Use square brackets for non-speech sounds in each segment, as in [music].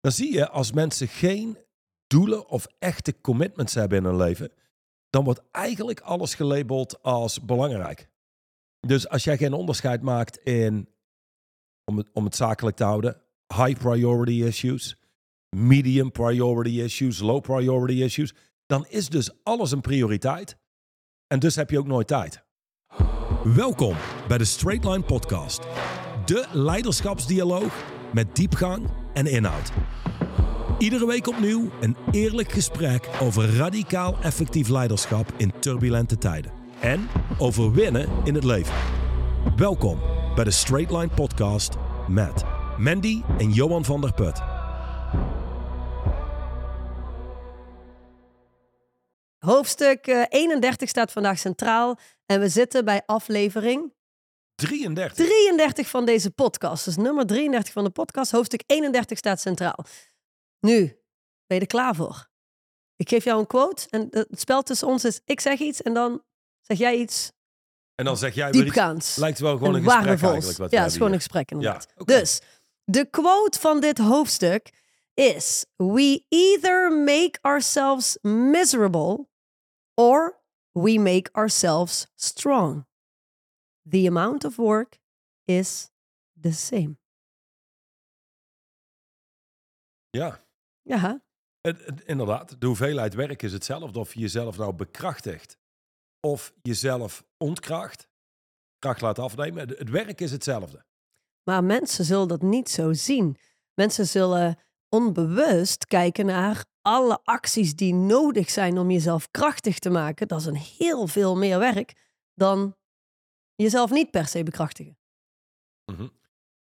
Dan zie je als mensen geen doelen of echte commitments hebben in hun leven, dan wordt eigenlijk alles gelabeld als belangrijk. Dus als jij geen onderscheid maakt in, om het, om het zakelijk te houden, high priority issues, medium priority issues, low priority issues, dan is dus alles een prioriteit. En dus heb je ook nooit tijd. Welkom bij de Straight Line Podcast. De leiderschapsdialoog met diepgang en inhoud. Iedere week opnieuw een eerlijk gesprek over radicaal effectief leiderschap in turbulente tijden. En over winnen in het leven. Welkom bij de Straight Line Podcast met Mandy en Johan van der Put. Hoofdstuk eh, 31 staat vandaag centraal en we zitten bij aflevering 33. 33 van deze podcast. Dus nummer 33 van de podcast, hoofdstuk 31 staat centraal. Nu, ben je er klaar voor? Ik geef jou een quote en het spel tussen ons is ik zeg iets en dan zeg jij iets En dan zeg jij diepgaands. Lijkt wel gewoon een en gesprek waardevols. eigenlijk. Wat ja, het is gewoon een gesprek inderdaad. Ja. Dus, de quote van dit hoofdstuk is... We either make ourselves miserable or we make ourselves strong. The amount of work is the same. Ja. Ja, inderdaad, de hoeveelheid werk is hetzelfde of je jezelf nou bekrachtigt of jezelf ontkracht, kracht laat afnemen. Het, het werk is hetzelfde. maar mensen zullen dat niet zo zien. Mensen zullen onbewust kijken naar alle acties die nodig zijn om jezelf krachtig te maken. Dat is een heel veel meer werk dan jezelf niet per se bekrachtigen. Mhm.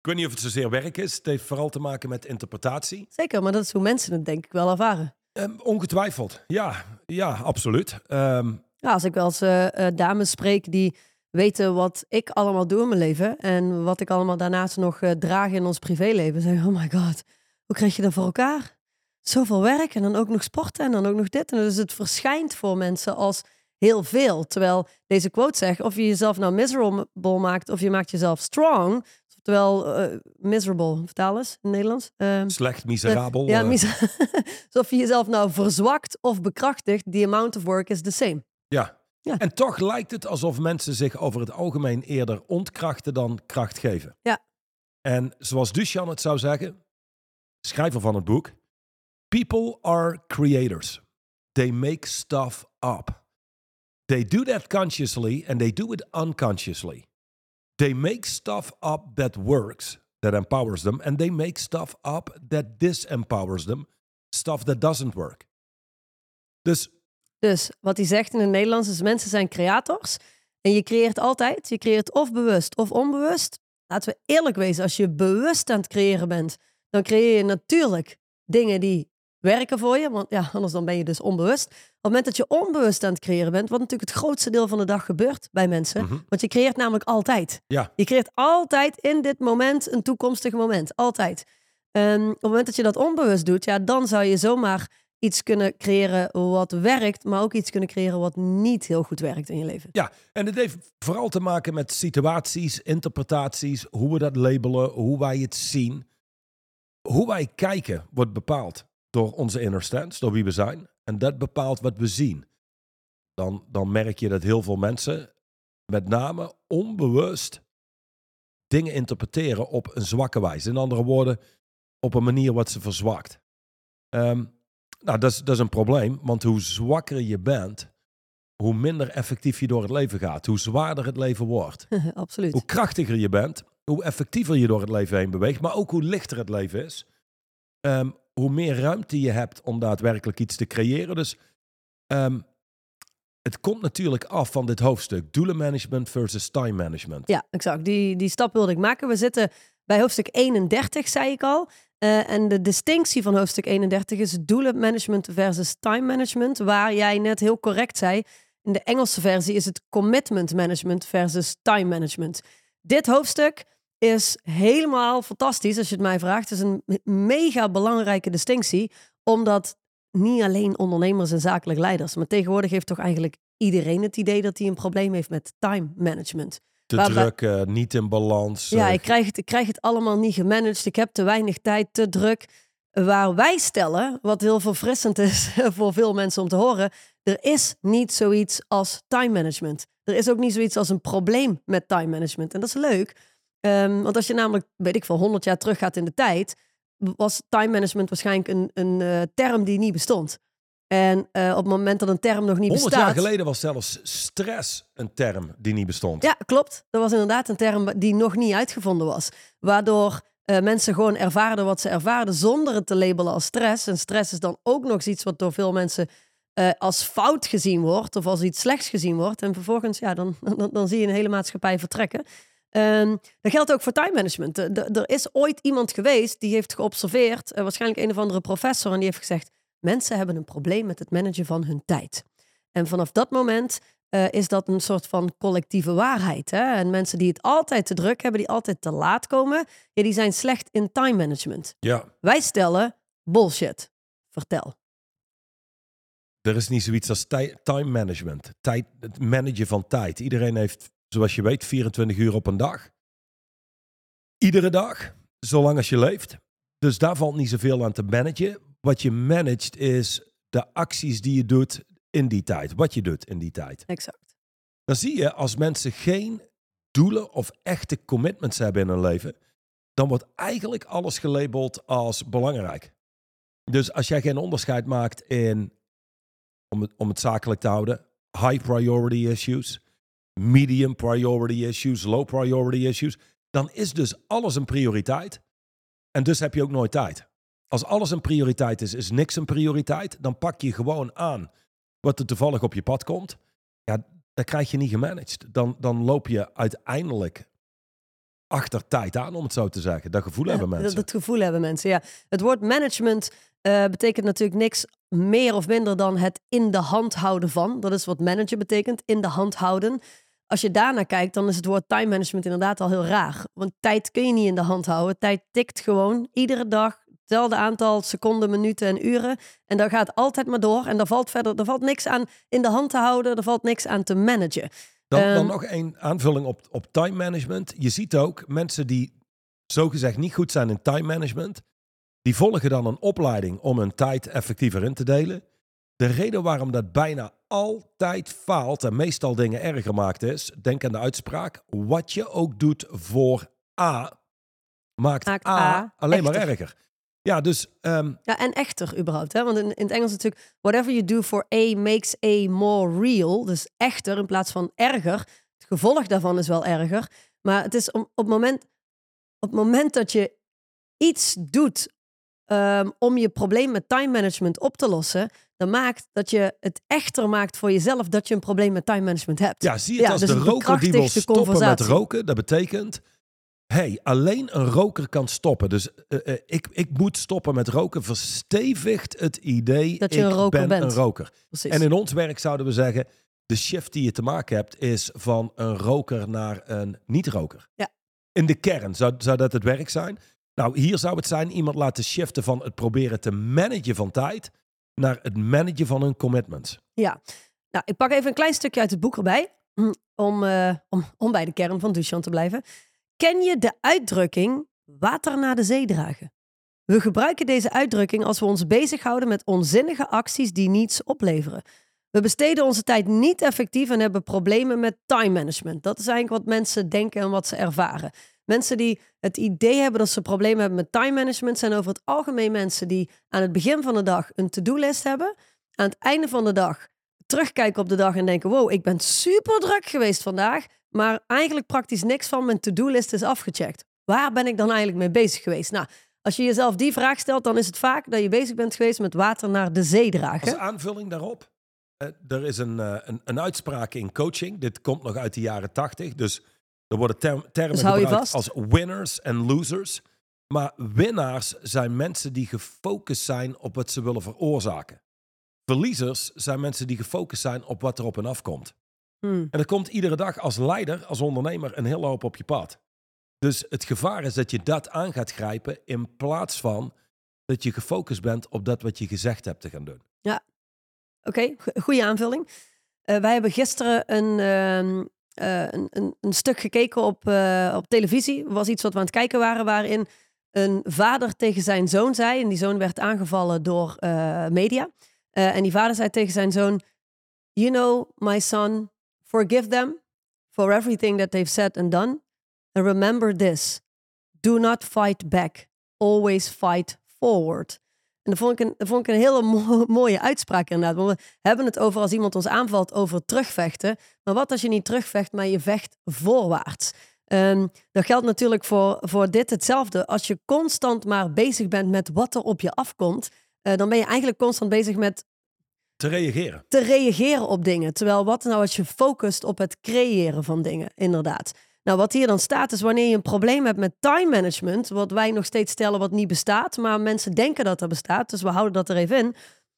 Ik weet niet of het zozeer werk is. Het heeft vooral te maken met interpretatie. Zeker, maar dat is hoe mensen het denk ik wel ervaren. Ehm, ongetwijfeld. Ja, ja absoluut. Ehm, Ja, als ik wel eens eh, eh, dames spreek die weten wat ik allemaal doe in mijn leven en wat ik allemaal daarnaast nog eh, draag in ons privéleven, zeggen oh my god, hoe krijg je dat voor elkaar? Zoveel werk en dan ook nog sporten en dan ook nog dit. En dus het verschijnt voor mensen als heel veel. Terwijl deze quote zegt, of je jezelf nou miserable maakt of je maakt jezelf strong. Terwijl, eh, miserable, vertaal eens in het Nederlands. Ehm, slecht, miserabel. ja, eh, mis- [laughs] alsof je jezelf nou verzwakt of bekrachtigt, the amount of work is the same. ja. Ja. En toch lijkt het alsof mensen zich over het algemeen eerder ontkrachten dan kracht geven. Ja. En zoals Duchan het zou zeggen, schrijver van het boek, People are creators. They make stuff up. They do that consciously and they do it unconsciously. They make stuff up that works, that empowers them, and they make stuff up that disempowers them, stuff that doesn't work. Dus Dus wat hij zegt in het Nederlands is: mensen zijn creators. En je creëert altijd. Je creëert of bewust of onbewust. Laten we eerlijk wezen: als je bewust aan het creëren bent, dan creëer je natuurlijk dingen die werken voor je. Want ja, anders dan ben je dus onbewust. Op het moment dat je onbewust aan het creëren bent, wat natuurlijk het grootste deel van de dag gebeurt bij mensen. Mhm. Want je creëert namelijk altijd. ja, Je creëert altijd in dit moment een toekomstig moment. Altijd. En op het moment dat je dat onbewust doet, ja, dan zou je zomaar iets kunnen creëren wat werkt, maar ook iets kunnen creëren wat niet heel goed werkt in je leven. Ja, en het heeft vooral te maken met situaties, interpretaties, hoe we dat labelen, hoe wij het zien. Hoe wij kijken wordt bepaald door onze inner stance, door wie we zijn. En dat bepaalt wat we zien. Dan, dan merk je dat heel veel mensen met name onbewust dingen interpreteren op een zwakke wijze. In andere woorden, op een manier wat ze verzwakt. Ehm, nou, dat is, dat is een probleem, want hoe zwakker je bent, hoe minder effectief je door het leven gaat, hoe zwaarder het leven wordt. [laughs] Absoluut. Hoe krachtiger je bent, hoe effectiever je door het leven heen beweegt, maar ook hoe lichter het leven is. Ehm, hoe meer ruimte je hebt om daadwerkelijk iets te creëren. Dus ehm, het komt natuurlijk af van dit hoofdstuk: doelenmanagement versus time management. Ja, exact. Die, die stap wilde ik maken. We zitten bij hoofdstuk 31, zei ik al. Eh, en de distinctie van hoofdstuk 31 is doelenmanagement versus time management. Waar jij net heel correct zei, in de Engelse versie is het commitment management versus time management. Dit hoofdstuk is helemaal fantastisch als je het mij vraagt. Het is een me- mega belangrijke distinctie, omdat niet alleen ondernemers en zakelijk leiders, maar tegenwoordig heeft toch eigenlijk iedereen het idee dat hij een probleem heeft met time management. Te druk, eh, niet in balans. Ja, eh, ik krijg, het, ik krijg het allemaal niet gemanaged. Ik heb te weinig tijd, te druk. waar wij stellen, wat heel verfrissend is [laughs] voor veel mensen om te horen, er is niet zoiets als time management. Er is ook niet zoiets als een probleem met time management. En dat is leuk, Ehm, want als je namelijk, weet ik veel, 100 jaar terug gaat in de tijd, was time management waarschijnlijk een, een eh, term die niet bestond. En eh, op het moment dat een term nog niet 100 bestaat. jaar geleden was zelfs stress een term die niet bestond. Ja, klopt. Dat was inderdaad een term die nog niet uitgevonden was. Waardoor eh, mensen gewoon ervaarden wat ze ervaarden zonder het te labelen als stress. En stress is dan ook nog iets wat door veel mensen als fout gezien wordt of als iets slechts gezien wordt. En vervolgens, ja, dan, [laughs] dan, dan zie je een hele maatschappij vertrekken. Um, dat geldt ook voor time management. Er is ooit iemand geweest die heeft geobserveerd, uh, waarschijnlijk een of andere professor, en die heeft gezegd: mensen hebben een probleem met het managen van hun tijd. En vanaf dat moment uh, is dat een soort van collectieve waarheid. Hè? En mensen die het altijd te druk hebben, die altijd te laat komen, ja, die zijn slecht in time management. Ja. Wij stellen bullshit. Vertel. Er is niet zoiets als time management. Tijd, het managen van tijd. Iedereen heeft zoals je weet, 24 uur op een dag. Iedere dag, zolang als je leeft. Dus daar valt niet zoveel aan te managen. Wat je managt is de acties die je doet in die tijd. Wat je doet in die tijd. Exact. Dan zie je als mensen geen doelen of echte commitments hebben in hun leven, dan wordt eigenlijk alles gelabeld als belangrijk. Dus als jij geen onderscheid maakt in, om het, om het zakelijk te houden, high priority issues, medium priority issues, low priority issues, dan is dus alles een prioriteit. En dus heb je ook nooit tijd. Als alles een prioriteit is, is niks een prioriteit. Dan pak je gewoon aan wat er toevallig op je pad komt. Ja, dat krijg je niet gemanaged. Dan, dan loop je uiteindelijk achter tijd aan, om het zo te zeggen. Dat gevoel hebben mensen. Dat, gevoel hebben mensen, ja. Het woord management uh, betekent natuurlijk niks meer of minder dan het in de hand houden van. Dat is wat manager betekent, in de hand houden. Als je daarnaar kijkt, dan is het woord time management inderdaad al heel raar. Want tijd kun je niet in de hand houden. Tijd tikt gewoon iedere dag hetzelfde aantal seconden, minuten en uren. En dat gaat altijd maar door. En daar valt verder, er valt niks aan in de hand te houden. Er valt niks aan te managen. Dan, dan ehm, nog een aanvulling op, op time management. Je ziet ook mensen die zogezegd niet goed zijn in time management. Die volgen dan een opleiding om hun tijd effectiever in te delen. De reden waarom dat bijna altijd faalt en meestal dingen erger maakt is, denk aan de uitspraak, wat je ook doet voor A, maakt, A, alleen maar erger. Ja, dus... Um, ja, en echter überhaupt. Hè? Want in, in het Engels natuurlijk, whatever you do for A makes A more real. Dus echter in plaats van erger. Het gevolg daarvan is wel erger. Maar het is op, op, het, moment, op het moment dat je iets doet um, om je probleem met time management op te lossen, dan maakt dat je het echter maakt voor jezelf dat je een probleem met time management hebt. Ja, zie je het als dus de roker die wil stoppen met roken. Dat betekent, hey, alleen een roker kan stoppen. Dus uh, uh, ik, ik moet stoppen met roken. Verstevigt het idee dat je een roker ben bent. een roker. Precies. En in ons werk zouden we zeggen, de shift die je te maken hebt is van een roker naar een niet-roker. Ja. In de kern zou, zou dat het werk zijn. Nou, hier zou het zijn iemand laten shiften van het proberen te managen van tijd naar het managen van hun commitments. Ja, nou, ik pak even een klein stukje uit het boek erbij hm, om, uh, om, om bij de kern van Duchamp te blijven. Ken je de uitdrukking water naar de zee dragen? We gebruiken deze uitdrukking als we ons bezighouden met onzinnige acties die niets opleveren. We besteden onze tijd niet effectief en hebben problemen met time management. Dat is eigenlijk wat mensen denken en wat ze ervaren. Mensen die het idee hebben dat ze problemen hebben met time management zijn over het algemeen mensen die aan het begin van de dag een to-do-list hebben. Aan het einde van de dag terugkijken op de dag en denken: wow, ik ben super druk geweest vandaag. Maar eigenlijk praktisch niks van mijn to-do-list is afgecheckt. Waar ben ik dan eigenlijk mee bezig geweest? Nou, als je jezelf die vraag stelt, dan is het vaak dat je bezig bent geweest met water naar de zee dragen. Als aanvulling daarop, uh, er is een, uh, een, een uitspraak in coaching. Dit komt nog uit de jaren tachtig. Dus er worden termen dus gebruikt als winners en losers. Maar winnaars zijn mensen die gefocust zijn op wat ze willen veroorzaken. Verliezers zijn mensen die gefocust zijn op wat er op hen afkomt. Hmm. En er komt iedere dag als leider, als ondernemer, een hele hoop op je pad. Dus het gevaar is dat je dat aan gaat grijpen in plaats van dat je gefocust bent op dat wat je gezegd hebt te gaan doen. Ja, oké, goede aanvulling. Uh, wij hebben gisteren een, ehm, uh, een, een, een, stuk gekeken op, uh, op televisie. was iets wat we aan het kijken waren, waarin een vader tegen zijn zoon zei, en die zoon werd aangevallen door uh, media. En die vader zei tegen zijn zoon: You know, my son, forgive them for everything that they've said and done. And remember this: do not fight back, always fight forward. En dat vond ik een, vond ik een hele [laughs] mooie uitspraak inderdaad. Want we hebben het over als iemand ons aanvalt over terugvechten. Maar wat als je niet terugvecht, maar je vecht voorwaarts? Um, dat geldt natuurlijk voor, voor dit hetzelfde. Als je constant maar bezig bent met wat er op je afkomt, uh, dan ben je eigenlijk constant bezig met. Te reageren. Te reageren op dingen. Terwijl wat nou als je focust op het creëren van dingen, inderdaad. Nou, wat hier dan staat is wanneer je een probleem hebt met time management, wat wij nog steeds stellen wat niet bestaat, maar mensen denken dat er bestaat, dus we houden dat er even in.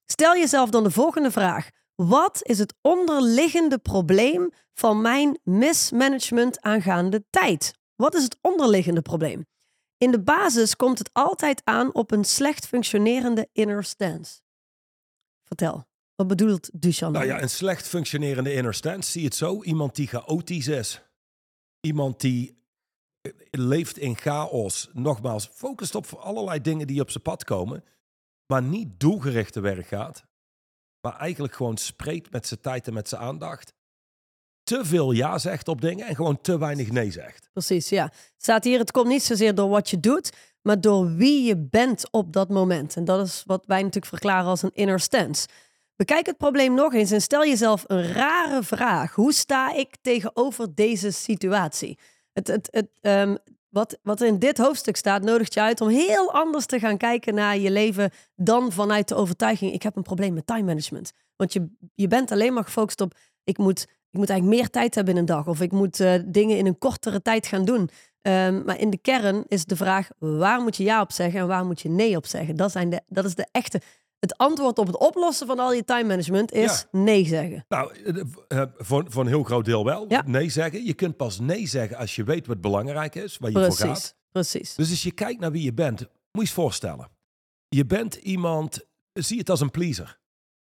Stel jezelf dan de volgende vraag. Wat is het onderliggende probleem van mijn mismanagement aangaande tijd? Wat is het onderliggende probleem? In de basis komt het altijd aan op een slecht functionerende inner stance. Vertel, wat bedoelt Duchamp? Nou ja, een slecht functionerende inner stance, zie het zo. Iemand die chaotisch is. Iemand die eh, leeft in chaos. Nogmaals, focust op allerlei dingen die op zijn pad komen. Maar niet doelgericht te werk gaat maar eigenlijk gewoon spreekt met zijn tijd en met zijn aandacht. Te veel ja zegt op dingen en gewoon te weinig nee zegt. Precies, ja. Staat hier, het komt niet zozeer door wat je doet, maar door wie je bent op dat moment. En dat is wat wij natuurlijk verklaren als een inner stance. Bekijk het probleem nog eens en stel jezelf een rare vraag. Hoe sta ik tegenover deze situatie? Het, het, het, um, wat, wat in dit hoofdstuk staat, nodigt je uit om heel anders te gaan kijken naar je leven dan vanuit de overtuiging: ik heb een probleem met time management. Want je, je bent alleen maar gefocust op: ik moet, ik moet eigenlijk meer tijd hebben in een dag of ik moet uh, dingen in een kortere tijd gaan doen. Um, maar in de kern is de vraag: waar moet je ja op zeggen en waar moet je nee op zeggen? Dat, zijn de, dat is de echte het antwoord op het oplossen van al je time management is nee zeggen. Nou, eh, eh, voor, voor een heel groot deel wel. Ja. Nee zeggen. Je kunt pas nee zeggen als je weet wat belangrijk is, waar je precies, voor gaat. Precies. Dus als je kijkt naar wie je bent, moet je eens voorstellen. Je bent iemand, zie het als een pleaser.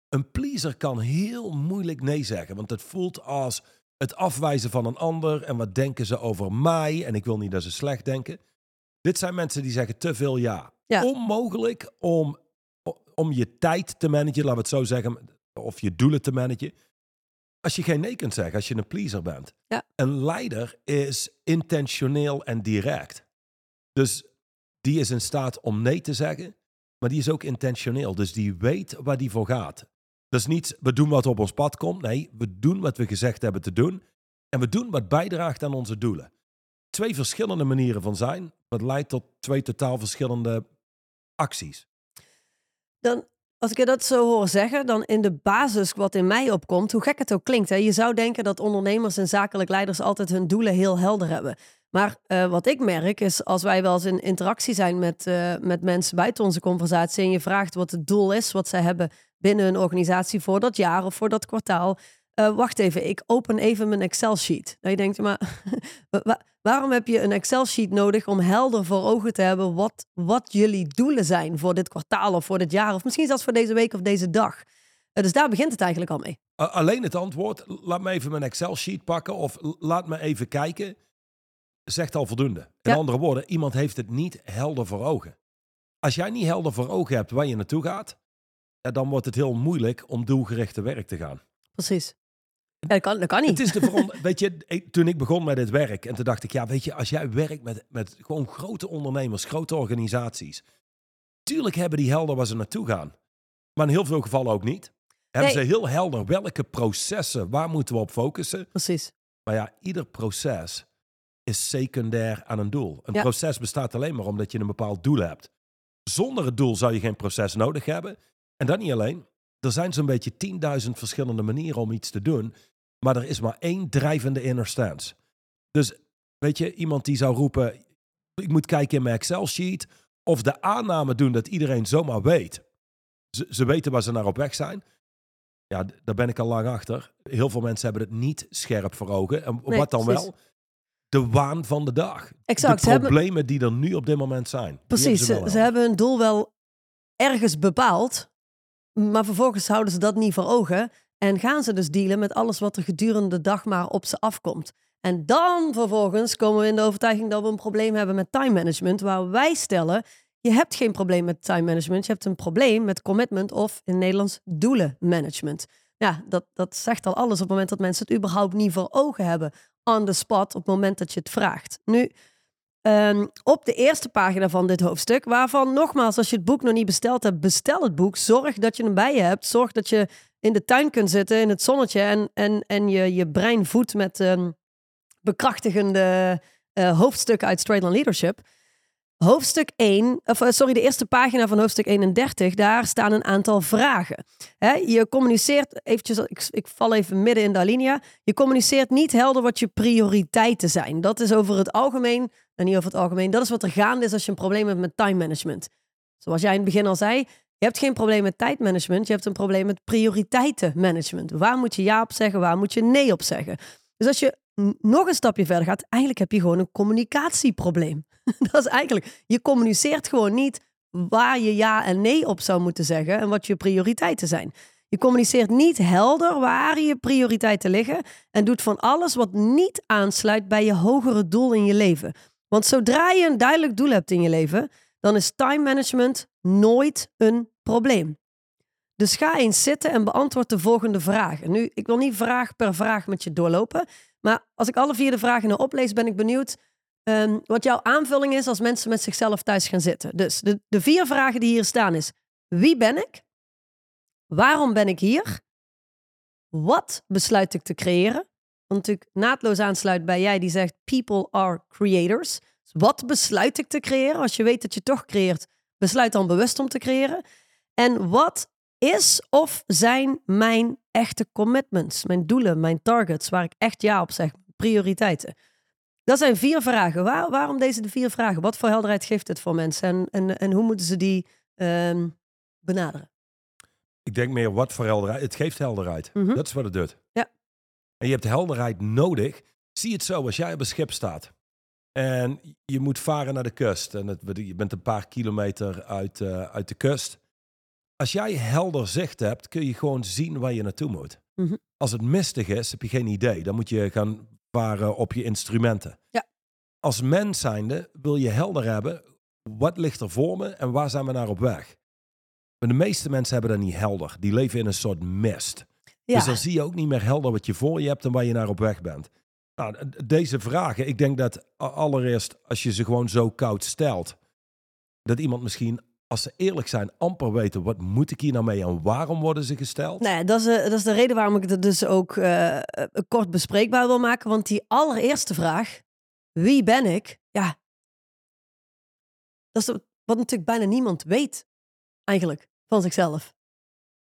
Een pleaser kan heel moeilijk nee zeggen, want het voelt als het afwijzen van een ander en wat denken ze over mij en ik wil niet dat ze slecht denken. Dit zijn mensen die zeggen te veel ja. ja. Onmogelijk om om je tijd te managen, laten we het zo zeggen, of je doelen te managen. Als je geen nee kunt zeggen, als je een pleaser bent. Ja. Een leider is intentioneel en direct. Dus die is in staat om nee te zeggen, maar die is ook intentioneel. Dus die weet waar die voor gaat. Dat is niet, we doen wat op ons pad komt. Nee, we doen wat we gezegd hebben te doen. En we doen wat bijdraagt aan onze doelen. Twee verschillende manieren van zijn, wat leidt tot twee totaal verschillende acties dan, als ik je dat zo hoor zeggen, dan in de basis wat in mij opkomt, hoe gek het ook klinkt. Hè, je zou denken dat ondernemers en zakelijk leiders altijd hun doelen heel helder hebben. Maar uh, wat ik merk is, als wij wel eens in interactie zijn met, uh, met mensen buiten onze conversatie en je vraagt wat het doel is, wat zij hebben binnen hun organisatie voor dat jaar of voor dat kwartaal, uh, wacht even, ik open even mijn Excel-sheet. Dan je denkt, maar [laughs] waarom heb je een Excel-sheet nodig om helder voor ogen te hebben wat, wat jullie doelen zijn voor dit kwartaal of voor dit jaar, of misschien zelfs voor deze week of deze dag? Uh, dus daar begint het eigenlijk al mee. Alleen het antwoord, laat me even mijn Excel-sheet pakken of laat me even kijken, zegt al voldoende. In andere woorden, iemand heeft het niet helder voor ogen. Als jij niet helder voor ogen hebt waar je naartoe gaat, dan wordt het heel moeilijk om doelgericht te werk te gaan. Precies. Dat kan, dat kan niet. Het is de [laughs] weet je, toen ik begon met dit werk en toen dacht ik, ja, weet je, als jij werkt met, met gewoon grote ondernemers, grote organisaties, tuurlijk hebben die helder waar ze naartoe gaan. Maar in heel veel gevallen ook niet. Hebben ze heel helder welke processen, waar moeten we op focussen? Precies. Maar ja, ieder proces is secundair aan een doel. Een proces bestaat alleen maar omdat je een bepaald doel hebt. Zonder het doel zou je geen proces nodig hebben. En dat niet alleen er zijn zo'n beetje 10.000 verschillende manieren om iets te doen. Maar er is maar één drijvende inner stance. Dus weet je, iemand die zou roepen: ik moet kijken in mijn Excel-sheet. Of de aanname doen dat iedereen zomaar weet. Ze, ze weten waar ze naar op weg zijn. Ja, daar ben ik al lang achter. Heel veel mensen hebben het niet scherp voor ogen. En wat dan wel? De waan van de dag. Exact. De problemen die er nu op dit moment zijn. Precies. Ze, ze hebben hun doel wel ergens bepaald. Maar vervolgens houden ze dat niet voor ogen en gaan ze dus dealen met alles wat er gedurende de dag maar op ze afkomt. En dan vervolgens komen we in de overtuiging dat we een probleem hebben met time management, waar wij stellen, je hebt geen probleem met time management, je hebt een probleem met commitment of in Nederlands doelenmanagement. Ja, dat, dat zegt al alles op het moment dat mensen het überhaupt niet voor ogen hebben on the spot op het moment dat je het vraagt. Nu, ehm, op de eerste pagina van dit hoofdstuk, waarvan nogmaals, als je het boek nog niet besteld hebt, bestel het boek. Zorg dat je hem bij je hebt. Zorg dat je in de tuin kunt zitten in het zonnetje en, en, en je, je brein voedt met um, bekrachtigende uh, hoofdstukken uit Straight Leadership. Hoofdstuk 1, of eh, sorry, de eerste pagina van hoofdstuk 31, daar staan een aantal vragen. je communiceert, eventjes, ik, ik val even midden in de alinea. Je communiceert niet helder wat je prioriteiten zijn. Dat is over het algemeen, en niet over het algemeen, dat is wat er gaande is als je een probleem hebt met time management. Zoals jij in het begin al zei, je hebt geen probleem met tijdmanagement, je hebt een probleem met prioriteitenmanagement. Waar moet je ja op zeggen, waar moet je nee op zeggen? Dus als je nog een stapje verder gaat, eigenlijk heb je gewoon een communicatieprobleem. [laughs] dat is eigenlijk, je communiceert gewoon niet waar je ja en nee op zou moeten zeggen en wat je prioriteiten zijn. Je communiceert niet helder waar je prioriteiten liggen en doet van alles wat niet aansluit bij je hogere doel in je leven. Want zodra je een duidelijk doel hebt in je leven, dan is time management nooit een probleem. Dus ga eens zitten en beantwoord de volgende vragen. Nu, ik wil niet vraag per vraag met je doorlopen. Maar als ik alle vier de vragen nou oplees, ben ik benieuwd um, wat jouw aanvulling is als mensen met zichzelf thuis gaan zitten. Dus de, de vier vragen die hier staan is: wie ben ik? Waarom ben ik hier? Wat besluit ik te creëren? Want natuurlijk naadloos aansluit bij jij die zegt: people are creators. Dus wat besluit ik te creëren? Als je weet dat je toch creëert, besluit dan bewust om te creëren. En wat is of zijn mijn echte commitments, mijn doelen, mijn targets, waar ik echt ja op zeg, prioriteiten? Dat zijn vier vragen. Waar, waarom deze de vier vragen? Wat voor helderheid geeft het voor mensen en, en, en hoe moeten ze die um, benaderen? Ik denk meer wat voor helderheid. Het geeft helderheid. Mhm. Dat is wat het doet. Ja. En je hebt helderheid nodig. Zie het zo, als jij op een schip staat en je moet varen naar de kust en het, je bent een paar kilometer uit, uh, uit de kust als jij helder zicht hebt, kun je gewoon zien waar je naartoe moet. Mhm. Als het mistig is, heb je geen idee. Dan moet je gaan varen op je instrumenten. Ja. Als mens zijnde wil je helder hebben, wat ligt er voor me en waar zijn we naar op weg? Maar de meeste mensen hebben dat niet helder. Die leven in een soort mist. Ja. Dus dan zie je ook niet meer helder wat je voor je hebt en waar je naar op weg bent. Nou, deze vragen, ik denk dat allereerst als je ze gewoon zo koud stelt, dat iemand misschien als ze eerlijk zijn, amper weten wat moet ik hier nou mee en waarom worden ze gesteld? Nee, dat is, de, dat is de reden waarom ik het dus ook uh, kort bespreekbaar wil maken. Want die allereerste vraag, wie ben ik? Ja, dat is wat natuurlijk bijna niemand weet eigenlijk van zichzelf.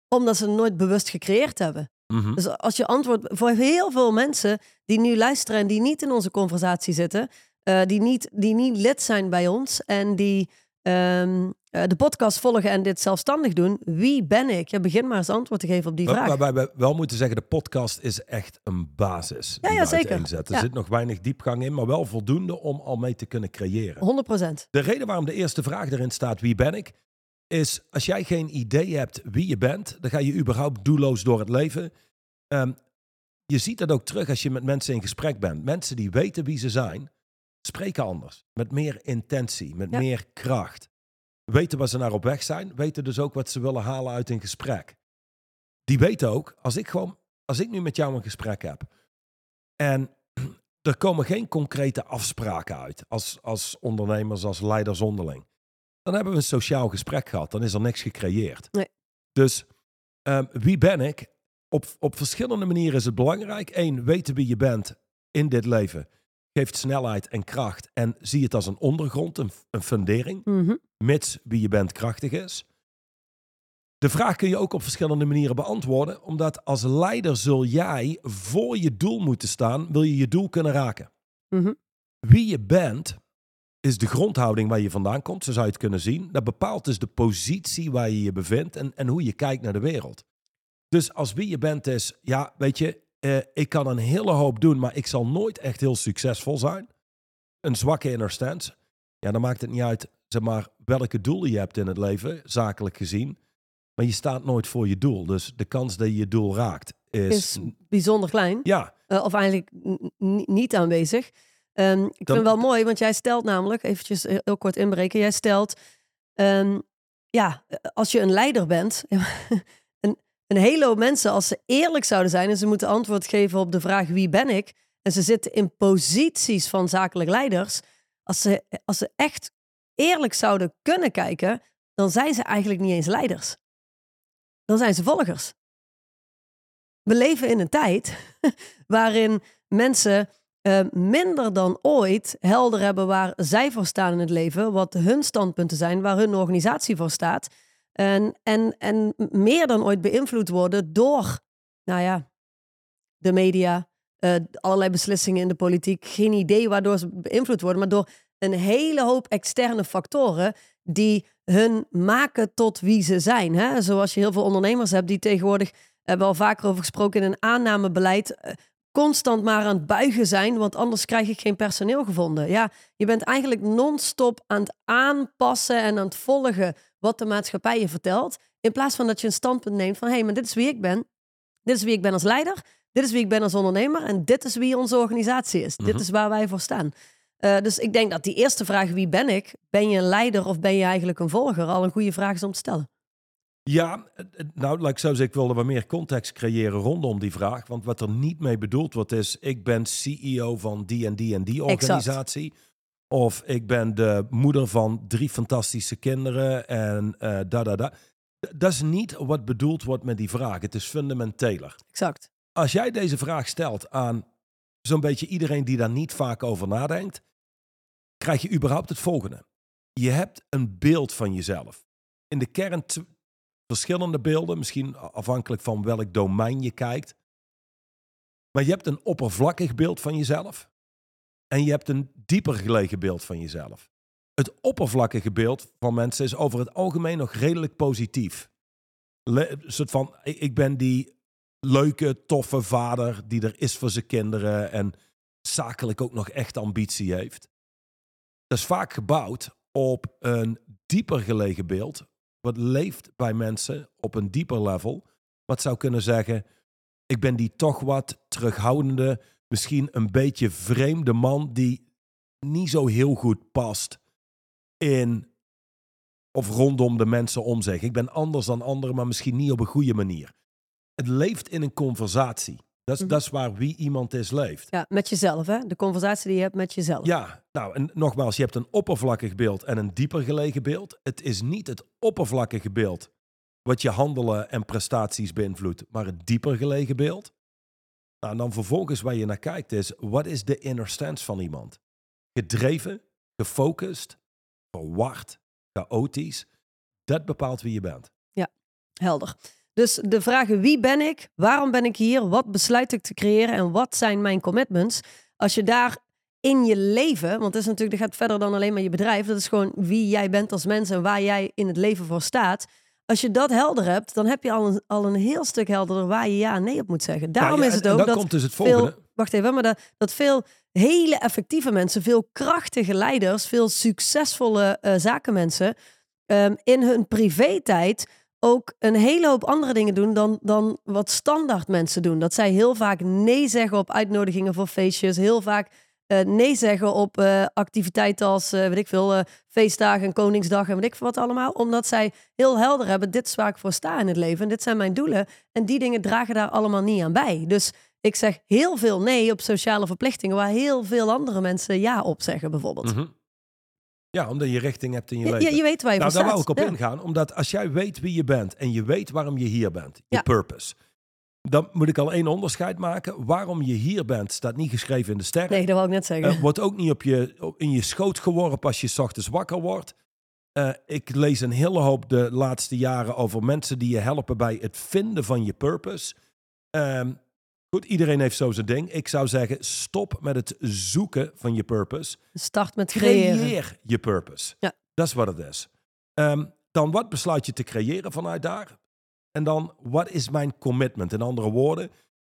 Omdat ze het nooit bewust gecreëerd hebben. Mhm. Dus als je antwoord voor heel veel mensen die nu luisteren en die niet in onze conversatie zitten, uh, die, niet, die niet lid zijn bij ons en die um, de podcast volgen en dit zelfstandig doen. Wie ben ik? Ja, begin maar eens antwoord te geven op die vraag. Waarbij we wel moeten zeggen, de podcast is echt een basis. Ja, ja zeker. Er ja. zit nog weinig diepgang in, maar wel voldoende om al mee te kunnen creëren. 100%. De reden waarom de eerste vraag erin staat, wie ben ik? Is als jij geen idee hebt wie je bent, dan ga je überhaupt doelloos door het leven. Um, je ziet dat ook terug als je met mensen in gesprek bent. Mensen die weten wie ze zijn, spreken anders. Met meer intentie, met Ja. meer kracht. Weten waar ze naar op weg zijn, weten dus ook wat ze willen halen uit een gesprek. Die weten ook, als ik gewoon, als ik nu met jou een gesprek heb en [clears throat] er komen geen concrete afspraken uit als, als ondernemers, als leiders onderling. Dan hebben we een sociaal gesprek gehad, dan is er niks gecreëerd. Nee. Dus ehm, wie ben ik? Op, op verschillende manieren is het belangrijk. Eén, weten wie je bent in dit leven geeft snelheid en kracht en zie het als een ondergrond, een, een fundering, Mhm. mits wie je bent krachtig is. De vraag kun je ook op verschillende manieren beantwoorden, omdat als leider zul jij voor je doel moeten staan, wil je je doel kunnen raken. Mhm. Wie je bent is de grondhouding waar je vandaan komt, zo zou je het kunnen zien. Dat bepaalt dus de positie waar je je bevindt en, en hoe je kijkt naar de wereld. Dus als wie je bent is, ja, weet je, eh, ik kan een hele hoop doen, maar ik zal nooit echt heel succesvol zijn. Een zwakke inner stance. Ja, dan maakt het niet uit, zeg maar, welke doelen je hebt in het leven, zakelijk gezien. Maar je staat nooit voor je doel. Dus de kans dat je je doel raakt is... is bijzonder klein. Ja, Eh, of eigenlijk niet aanwezig. Ehm, ik Dan- vind het wel mooi, want jij stelt namelijk, eventjes heel heel kort inbreken, jij stelt, ehm, ja, eh, als je een leider bent, [laughs] een, een hele hoop mensen, als ze eerlijk zouden zijn en ze moeten antwoord geven op de vraag wie ben ik, en ze zitten in posities van zakelijk leiders, als ze, als ze echt eerlijk zouden kunnen kijken, dan zijn ze eigenlijk niet eens leiders. Dan zijn ze volgers. We leven in een tijd [laughs] waarin mensen eh, minder dan ooit helder hebben waar zij voor staan in het leven, wat hun standpunten zijn, waar hun organisatie voor staat. En, en, en meer dan ooit beïnvloed worden door, nou ja, de media, eh, allerlei beslissingen in de politiek. Geen idee waardoor ze beïnvloed worden, maar door een hele hoop externe factoren die hun maken tot wie ze zijn. Hè? Zoals je heel veel ondernemers hebt die tegenwoordig, hebben we al vaker over gesproken, in een aannamebeleid eh, constant maar aan het buigen zijn, want anders krijg ik geen personeel gevonden. Ja, je bent eigenlijk non-stop aan het aanpassen en aan het volgen wat de maatschappij je vertelt, in plaats van dat je een standpunt neemt van hé, hey, maar dit is wie ik ben. Dit is wie ik ben als leider. Dit is wie ik ben als ondernemer. En dit is wie onze organisatie is. Dit Mhm. is waar wij voor staan. Eh, dus ik denk dat die eerste vraag, wie ben ik? Ben je een leider of ben je eigenlijk een volger? Al een goede vraag is om te stellen. Ja, nou, laat ik zo zeggen, ik wilde wat meer context creëren rondom die vraag. Want wat er niet mee bedoeld wordt is, ik ben CEO van die en die en die organisatie. Of ik ben de moeder van drie fantastische kinderen en eh da da da. Dat is niet wat bedoeld wordt met die vraag. Het is fundamenteler. Exact. Als jij deze vraag stelt aan zo'n beetje iedereen die daar niet vaak over nadenkt, krijg je überhaupt het volgende. Je hebt een beeld van jezelf. In de kern verschillende beelden, misschien afhankelijk van welk domein je kijkt. Maar je hebt een oppervlakkig beeld van jezelf en je hebt een dieper gelegen beeld van jezelf. Het oppervlakkige beeld van mensen is over het algemeen nog redelijk positief. Een soort van, ik ben die leuke, toffe vader die er is voor zijn kinderen en zakelijk ook nog echt ambitie heeft. Dat is vaak gebouwd op een dieper gelegen beeld, wat leeft bij mensen op een dieper level. Wat zou kunnen zeggen, ik ben die toch wat terughoudende, misschien een beetje vreemde man die niet zo heel goed past in of rondom de mensen om zich. Ik ben anders dan anderen, maar misschien niet op een goede manier. Het leeft in een conversatie. Dat is, Mhm. dat is waar wie iemand is leeft. Ja, met jezelf, hè? De conversatie die je hebt met jezelf. Ja, nou en nogmaals, je hebt een oppervlakkig beeld en een dieper gelegen beeld. Het is niet het oppervlakkige beeld wat je handelen en prestaties beïnvloedt, maar het dieper gelegen beeld. Nou, en dan vervolgens waar je naar kijkt is, wat is de inner stance van iemand? Gedreven, gefocust, verward, chaotisch. Dat bepaalt wie je bent. Helder. Dus de vragen wie ben ik, waarom ben ik hier, wat besluit ik te creëren en wat zijn mijn commitments? Als je daar in je leven, want het is natuurlijk, dat gaat verder dan alleen maar je bedrijf, dat is gewoon wie jij bent als mens en waar jij in het leven voor staat. Als je dat helder hebt, dan heb je al een, al een heel stuk helderder waar je ja en nee op moet zeggen. Daarom Nou ja, is het ook dat komt dus het volgende. veel, wacht even, maar dat, dat veel hele effectieve mensen, veel krachtige leiders, veel succesvolle eh, zakenmensen ehm, in hun privé-tijd ook een hele hoop andere dingen doen dan, dan wat standaard mensen doen. Dat zij heel vaak nee zeggen op uitnodigingen voor feestjes, heel vaak eh, nee zeggen op eh, activiteiten als, eh, weet ik veel, feestdagen en Koningsdag en weet ik wat allemaal. Omdat zij heel helder hebben, dit is waar ik voor sta in het leven en dit zijn mijn doelen. En die dingen dragen daar allemaal niet aan bij. Dus ik zeg heel veel nee op sociale verplichtingen waar heel veel andere mensen ja op zeggen bijvoorbeeld. Mhm. Ja, omdat je richting hebt in je leven. je, je weet waar je nou, daar wou ik op Ja. ingaan. Omdat als jij weet wie je bent en je weet waarom je hier bent, je Ja. purpose. Dan moet ik al één onderscheid maken. Waarom je hier bent, staat niet geschreven in de sterren. Nee, dat wou ik net zeggen. Eh, wordt ook niet op je, in je schoot geworpen als je ochtends wakker wordt. Eh, ik lees een hele hoop de laatste jaren over mensen die je helpen bij het vinden van je purpose. Ehm, goed, iedereen heeft zo zijn ding. Ik zou zeggen, stop met het zoeken van je purpose. Start met creëren. Creëer je purpose. Ja. Dat is wat het is. Ehm, dan wat besluit je te creëren vanuit daar? En dan, wat is mijn commitment? In andere woorden,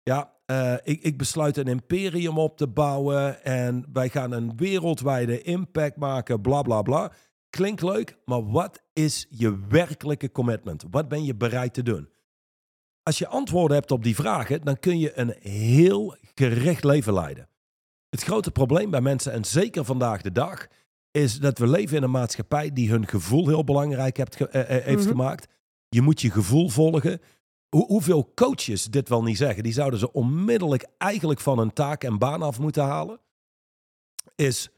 ja, eh, ik, ik besluit een imperium op te bouwen en wij gaan een wereldwijde impact maken, bla bla bla. Klinkt leuk, maar wat is je werkelijke commitment? Wat ben je bereid te doen? Als je antwoorden hebt op die vragen, dan kun je een heel gericht leven leiden. Het grote probleem bij mensen, en zeker vandaag de dag, is dat we leven in een maatschappij die hun gevoel heel belangrijk ge- eh, eh, heeft Mhm. gemaakt. Je moet je gevoel volgen. Hoe, hoeveel coaches dit wel niet zeggen, die zouden ze onmiddellijk eigenlijk van hun taak en baan af moeten halen. Is,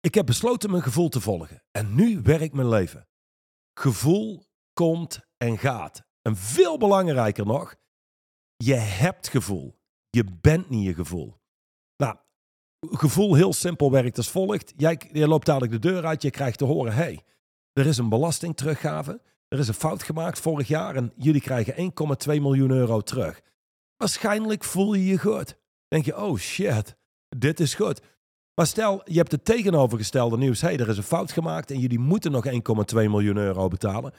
ik heb besloten mijn gevoel te volgen. En nu werkt mijn leven. Gevoel komt en gaat. En veel belangrijker nog, je hebt gevoel. Je bent niet je gevoel. Nou, gevoel heel simpel werkt als volgt. Jij, je loopt dadelijk de deur uit, je krijgt te horen, hey, er is een belastingteruggave. Er is een fout gemaakt vorig jaar en jullie krijgen 1,2 miljoen euro terug. Waarschijnlijk voel je je goed. Denk je, oh shit, dit is goed. Maar stel, je hebt het tegenovergestelde nieuws. Hey, er is een fout gemaakt en jullie moeten nog 1,2 miljoen euro betalen.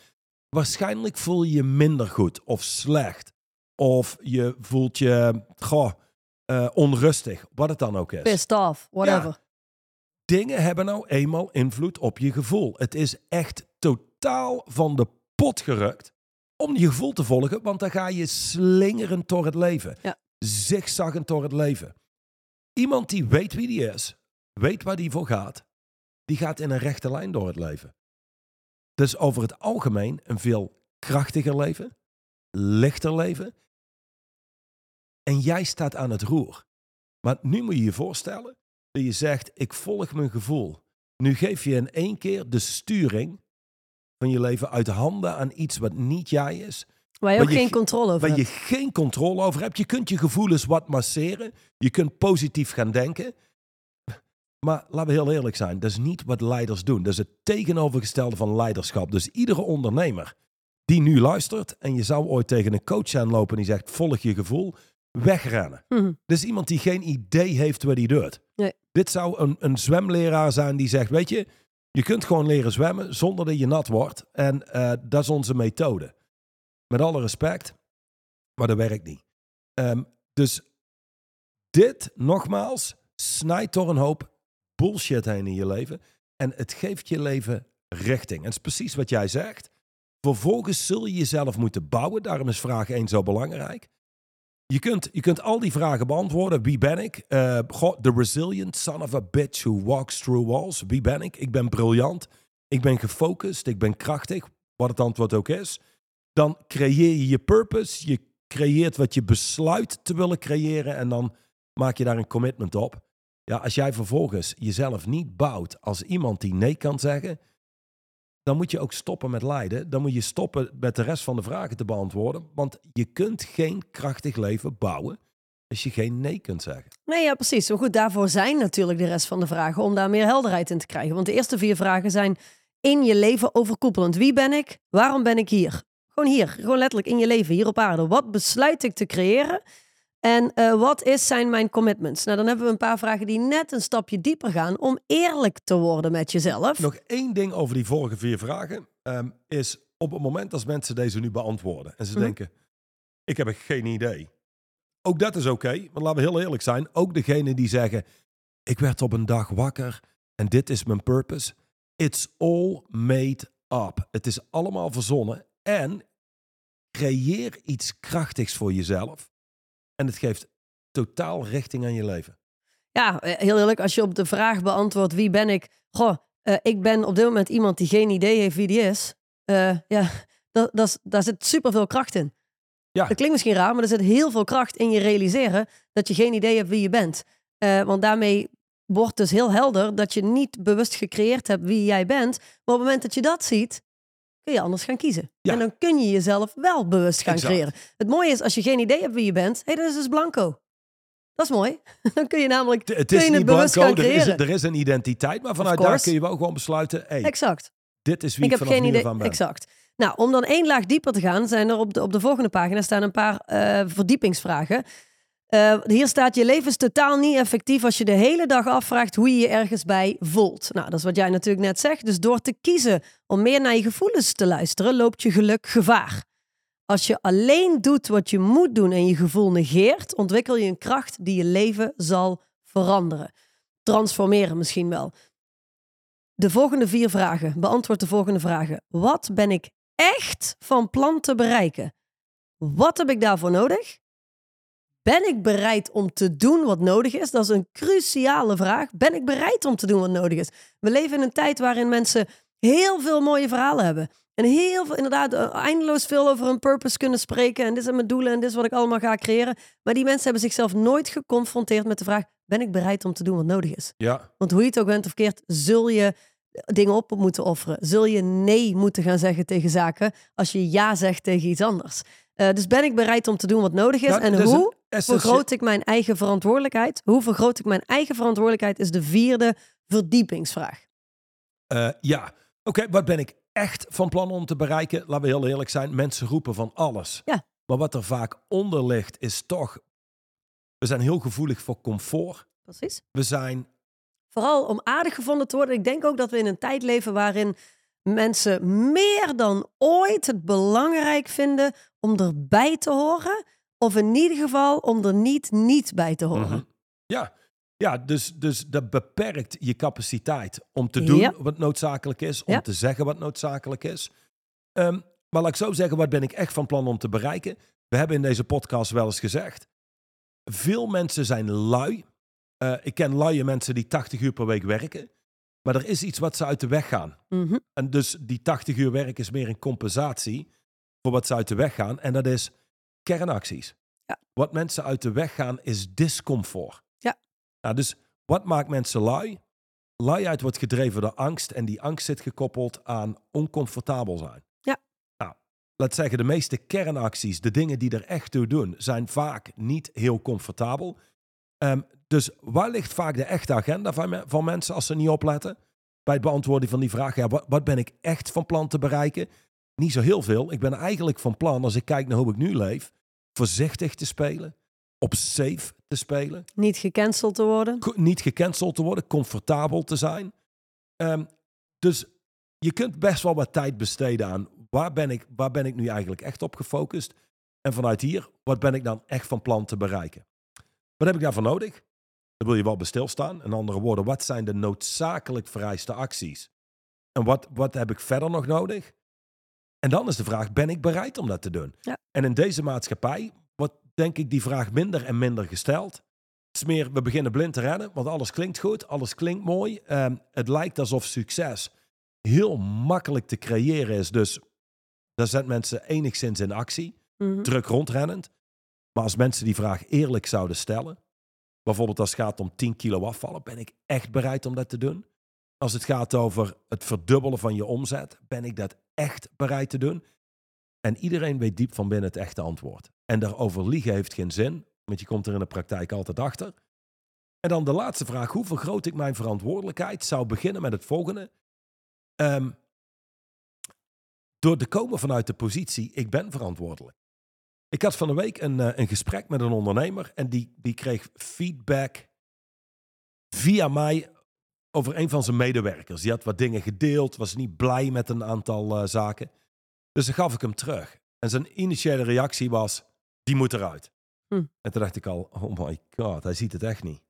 Waarschijnlijk voel je je minder goed of slecht. Of je voelt je goh, eh, onrustig, wat het dan ook is. Pissed off, whatever. Dingen hebben nou eenmaal invloed op je gevoel. Het is echt totaal van de pot gerukt om je gevoel te volgen, want dan ga je slingerend door het leven. Ja. Zigzaggend door het leven. Iemand die weet wie die is, weet waar die voor gaat, die gaat in een rechte lijn door het leven. Dus over het algemeen een veel krachtiger leven, lichter leven. En jij staat aan het roer. Maar nu moet je je voorstellen dat je zegt, ik volg mijn gevoel. Nu geef je in één keer de sturing van je leven uit handen aan iets wat niet jij is. Waar je ook geen ge- controle over Waar je hebt. geen controle over hebt. Je kunt je gevoelens wat masseren. Je kunt positief gaan denken. Maar laten we heel eerlijk zijn, dat is niet wat leiders doen. Dat is het tegenovergestelde van leiderschap. Dus iedere ondernemer die nu luistert en je zou ooit tegen een coach aanlopen die zegt volg je gevoel, wegrennen. Mhm. Dus iemand die geen idee heeft wat hij doet. Nee. Dit zou een, een zwemleraar zijn die zegt, weet je, je kunt gewoon leren zwemmen zonder dat je nat wordt. En eh, dat is onze methode. Met alle respect, maar dat werkt niet. Ehm, dus dit, nogmaals, snijdt door een hoop bullshit heen in je leven. En het geeft je leven richting. En is precies wat jij zegt. Vervolgens zul je jezelf moeten bouwen. Daarom is vraag 1 zo belangrijk. Je kunt, je kunt al die vragen beantwoorden. Wie ben ik? Eh, goh, the resilient son of a bitch who walks through walls. Wie ben ik? Ik ben briljant. Ik ben gefocust. Ik ben krachtig. Wat het antwoord ook is. Dan creëer je je purpose. Je creëert wat je besluit te willen creëren. En dan maak je daar een commitment op. Ja, als jij vervolgens jezelf niet bouwt als iemand die nee kan zeggen, dan moet je ook stoppen met lijden. Dan moet je stoppen met de rest van de vragen te beantwoorden. Want je kunt geen krachtig leven bouwen als je geen nee kunt zeggen. Nee, ja, precies. Maar goed, daarvoor zijn natuurlijk de rest van de vragen om daar meer helderheid in te krijgen. Want de eerste vier vragen zijn in je leven overkoepelend. Wie ben ik? Waarom ben ik hier? Gewoon hier, gewoon letterlijk in je leven, hier op aarde. Wat besluit ik te creëren? En eh, wat is, zijn mijn commitments? Nou, dan hebben we een paar vragen die net een stapje dieper gaan om eerlijk te worden met jezelf. Nog één ding over die vorige vier vragen. ehm, is op het moment als mensen deze nu beantwoorden en ze Mhm. denken, ik heb geen idee. Ook dat is oké, maar laten we heel eerlijk zijn. Ook degene die zeggen, ik werd op een dag wakker en dit is mijn purpose. It's all made up. Het is allemaal verzonnen en creëer iets krachtigs voor jezelf. En het geeft totaal richting aan je leven. Ja, eh, heel eerlijk, als je op de vraag beantwoordt wie ben ik? Goh, eh, ik ben op dit moment iemand die geen idee heeft wie die is. Eh, ja, [laughs] dat, dat, daar zit superveel kracht in. Ja. Dat klinkt misschien raar, maar er zit heel veel kracht in je realiseren dat je geen idee hebt wie je bent. Want daarmee wordt dus heel helder dat je niet bewust gecreëerd hebt wie jij bent. Maar op het moment dat je dat ziet, kun je anders gaan kiezen. Ja. En dan kun je jezelf wel bewust gaan Exact. creëren. Het mooie is, als je geen idee hebt wie je bent, hé, hey, dat is dus blanco. Dat is mooi. [laughs] Dan kun je namelijk Het is je niet bewust blanco, gaan er is, er is een identiteit, maar vanuit daar kun je wel gewoon besluiten, hey, Exact. dit is wie Ik ik, heb vanaf geen idee. van ben. Exact. Nou, om dan één laag dieper te gaan, zijn er op de, op de volgende pagina staan een paar eh, verdiepingsvragen. Eh, hier staat: Je leven is totaal niet effectief als je de hele dag afvraagt hoe je je ergens bij voelt. Nou, dat is wat jij natuurlijk net zegt. Dus door te kiezen om meer naar je gevoelens te luisteren, loopt je geluk gevaar. Als je alleen doet wat je moet doen en je gevoel negeert, ontwikkel je een kracht die je leven zal veranderen. Transformeren misschien wel. De volgende vier vragen. Beantwoord de volgende vragen. Wat ben ik echt van plan te bereiken? Wat heb ik daarvoor nodig? Ben ik bereid om te doen wat nodig is? Dat is een cruciale vraag. Ben ik bereid om te doen wat nodig is? We leven in een tijd waarin mensen heel veel mooie verhalen hebben. En heel veel, inderdaad, eh, eindeloos veel over hun purpose kunnen spreken. En dit zijn mijn doelen en dit is wat ik allemaal ga creëren. Maar die mensen hebben zichzelf nooit geconfronteerd met de vraag: ben ik bereid om te doen wat nodig is? Ja, Want hoe je het ook bent of keert, zul je dingen op moeten offeren. Zul je nee moeten gaan zeggen tegen zaken als je ja zegt tegen iets anders. Eh, dus ben ik bereid om te doen wat nodig is? Ja, en hoe vergroot ik mijn eigen verantwoordelijkheid? Hoe vergroot ik mijn eigen verantwoordelijkheid is de vierde verdiepingsvraag. Eh, ja, oké, wat ben ik echt van plan om te bereiken? Laten we heel eerlijk zijn, mensen roepen van alles. Ja. Maar wat er vaak onder ligt is toch, we zijn heel gevoelig voor comfort. Precies. We zijn, Vooral om aardig gevonden te worden. Ik denk ook dat we in een tijd leven waarin mensen meer dan ooit het belangrijk vinden om erbij te horen. Of in ieder geval om er niet niet bij te horen. Mhm. ja, ja dus, dus dat beperkt je capaciteit om te doen Ja. wat noodzakelijk is, om Ja. te zeggen wat noodzakelijk is. Ehm, maar laat ik zo zeggen, wat ben ik echt van plan om te bereiken? We hebben in deze podcast wel eens gezegd, veel mensen zijn lui. Eh, ik ken luie mensen die 80 uur per week werken. Maar er is iets wat ze uit de weg gaan. Mhm. En dus die 80 uur werk is meer een compensatie voor wat ze uit de weg gaan. En dat is kernacties. Ja. Wat mensen uit de weg gaan is discomfort. Ja. Nou, dus wat maakt mensen lui? Luiheid wordt gedreven door angst. En die angst zit gekoppeld aan oncomfortabel zijn. Ja. Nou, laat zeggen, de meeste kernacties, de dingen die er echt toe doen, zijn vaak niet heel comfortabel. Ehm, dus waar ligt vaak de echte agenda van, me- van mensen als ze niet opletten? Bij het beantwoorden van die vraag, ja, wat, wat ben ik echt van plan te bereiken? Niet zo heel veel. Ik ben eigenlijk van plan, als ik kijk naar hoe ik nu leef, voorzichtig te spelen, op safe te spelen, Niet gecanceld te worden. niet gecanceld te worden, comfortabel te zijn. Ehm, dus je kunt best wel wat tijd besteden aan waar ben, ik, waar ben ik nu eigenlijk echt op gefocust? En vanuit hier, wat ben ik dan echt van plan te bereiken? Wat heb ik daarvoor nodig? Daar wil je wel bij stilstaan. In andere woorden, wat zijn de noodzakelijk vereiste acties? En wat, wat heb ik verder nog nodig? En dan is de vraag, ben ik bereid om dat te doen? Ja. En in deze maatschappij wordt denk ik die vraag minder en minder gesteld. Het is meer, we beginnen blind te rennen, want alles klinkt goed, alles klinkt mooi. Ehm, het lijkt alsof succes heel makkelijk te creëren is. Dus daar zet mensen enigszins in actie, Mhm. druk rondrennend. Maar als mensen die vraag eerlijk zouden stellen, bijvoorbeeld als het gaat om 10 kilo afvallen, ben ik echt bereid om dat te doen? Als het gaat over het verdubbelen van je omzet, ben ik dat echt bereid te doen? En iedereen weet diep van binnen het echte antwoord. En daarover liegen heeft geen zin, want je komt er in de praktijk altijd achter. En dan de laatste vraag, hoe vergroot ik mijn verantwoordelijkheid? Zou beginnen met het volgende. Ehm, door te komen vanuit de positie, ik ben verantwoordelijk. Ik had van de week een, eh, een gesprek met een ondernemer en die, die kreeg feedback via mij over een van zijn medewerkers. Die had wat dingen gedeeld, was niet blij met een aantal eh, zaken. Dus dan gaf ik hem terug. En zijn initiële reactie was, die moet eruit. Hm. En toen dacht ik al, oh my god, hij ziet het echt niet.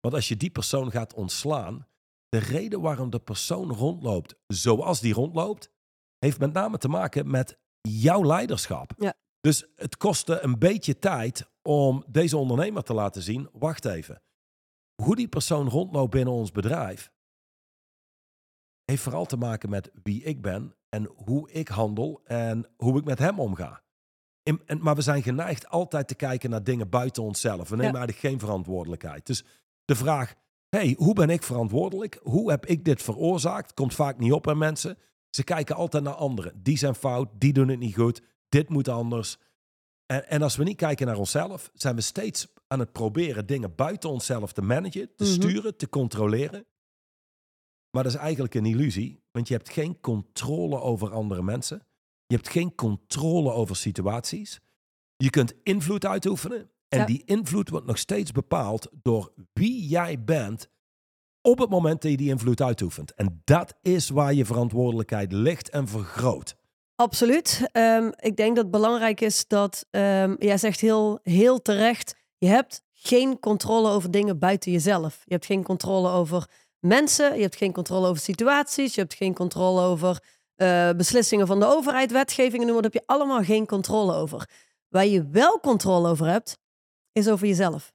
Want als je die persoon gaat ontslaan, de reden waarom de persoon rondloopt zoals die rondloopt, heeft met name te maken met jouw leiderschap. Ja. Dus het kostte een beetje tijd om deze ondernemer te laten zien, wacht even. Hoe die persoon rondloopt binnen ons bedrijf, heeft vooral te maken met wie ik ben en hoe ik handel en hoe ik met hem omga. In- en, maar we zijn geneigd altijd te kijken naar dingen buiten onszelf. We nemen Ja. eigenlijk geen verantwoordelijkheid. Dus de vraag, hey, hoe ben ik verantwoordelijk? Hoe heb ik dit veroorzaakt? Komt vaak niet op bij mensen. Ze kijken altijd naar anderen. Die zijn fout, die doen het niet goed, dit moet anders. En, en als we niet kijken naar onszelf, zijn we steeds aan het proberen dingen buiten onszelf te managen, te Mhm. sturen, te controleren. Maar dat is eigenlijk een illusie, want je hebt geen controle over andere mensen. Je hebt geen controle over situaties. Je kunt invloed uitoefenen. En Ja. die invloed wordt nog steeds bepaald door wie jij bent op het moment dat je die invloed uitoefent. En dat is waar je verantwoordelijkheid ligt en vergroot. Absoluut. Ehm, ik denk dat het belangrijk is dat, ehm, jij zegt heel, heel terecht, je hebt geen controle over dingen buiten jezelf. Je hebt geen controle over mensen, je hebt geen controle over situaties, je hebt geen controle over eh, beslissingen van de overheid, wetgevingen, noem maar, daar heb je allemaal geen controle over. Waar je wel controle over hebt, is over jezelf.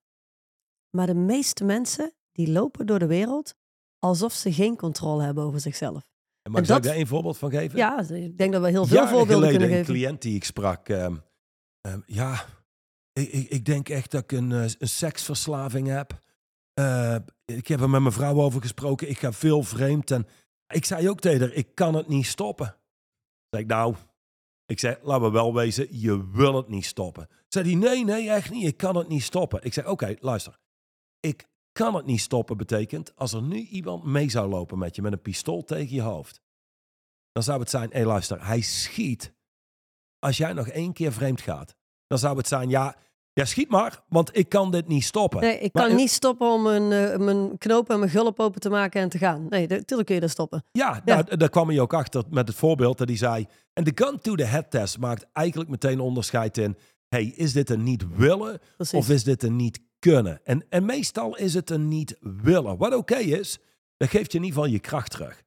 Maar de meeste mensen die lopen door de wereld alsof ze geen controle hebben over zichzelf. En mag En ik dat- daar één voorbeeld van geven? Ja, ik denk dat we heel veel Jaren voorbeelden geleden kunnen een geven. cliënt die ik sprak. ehm, ehm, ja, ik, ik, ik denk echt dat ik een, eh, een seksverslaving heb. Eh, ik heb er met mijn vrouw over gesproken. Ik ga veel vreemd. En ik zei ook tegen haar, ik kan het niet stoppen. Zeg ik, nou, ik zei, laten we wel wezen, je wil het niet stoppen. Zei hij, nee, nee, echt niet. Ik kan het niet stoppen. Ik zei, oké, luister. Ik kan het niet stoppen betekent, als er nu iemand mee zou lopen met je met een pistool tegen je hoofd. Dan zou het zijn, hé luister, hij schiet als jij nog één keer vreemd gaat. Dan zou het zijn, ja, ja schiet maar, want ik kan dit niet stoppen. Nee, ik Maar, kan niet stoppen om mijn, eh, mijn knoop en mijn gulp open te maken en te gaan. Nee, natuurlijk kun je dat stoppen. Ja, Ja. Nou, daar kwam hij ook achter met het voorbeeld dat hij zei. En de gun to the head test maakt eigenlijk meteen onderscheid in. Hey, is dit een niet willen Precies. of is dit een niet kunnen? En, en meestal is het een niet willen. Wat oké is, dat geeft je in ieder geval je kracht terug.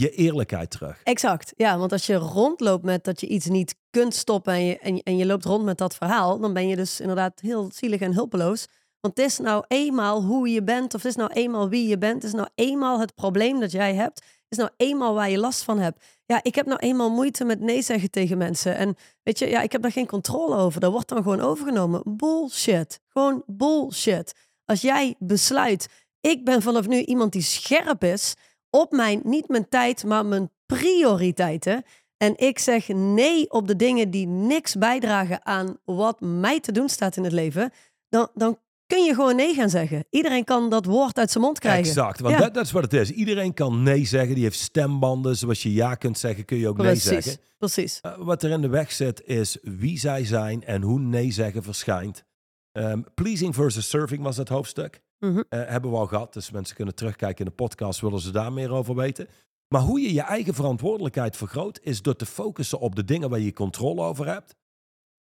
Je eerlijkheid terug. Exact. Ja, want als je rondloopt met dat je iets niet kunt stoppen en je, en, en je loopt rond met dat verhaal, dan ben je dus inderdaad heel zielig en hulpeloos. Want het is nou eenmaal hoe je bent, of het is nou eenmaal wie je bent, het is nou eenmaal het probleem dat jij hebt, is nou eenmaal waar je last van hebt. Ja, ik heb nou eenmaal moeite met nee zeggen tegen mensen. En weet je, ja, ik heb daar geen controle over. Dat wordt dan gewoon overgenomen. Bullshit. Gewoon bullshit. Als jij besluit, ik ben vanaf nu iemand die scherp is op mijn, niet mijn tijd, maar mijn prioriteiten. En ik zeg nee op de dingen die niks bijdragen aan wat mij te doen staat in het leven. Dan, dan kun je gewoon nee gaan zeggen. Iedereen kan dat woord uit zijn mond krijgen. Exact, want Ja. dat, dat is wat het is. Iedereen kan nee zeggen. Die heeft stembanden. Zoals je ja kunt zeggen, kun je ook nee zeggen. precies. Uh, wat er in de weg zit is wie zij zijn en hoe nee zeggen verschijnt. Ehm, pleasing versus serving was het hoofdstuk. Mhm. Eh, hebben we al gehad, dus mensen kunnen terugkijken in de podcast, willen ze daar meer over weten. Maar hoe je je eigen verantwoordelijkheid vergroot, is door te focussen op de dingen waar je controle over hebt.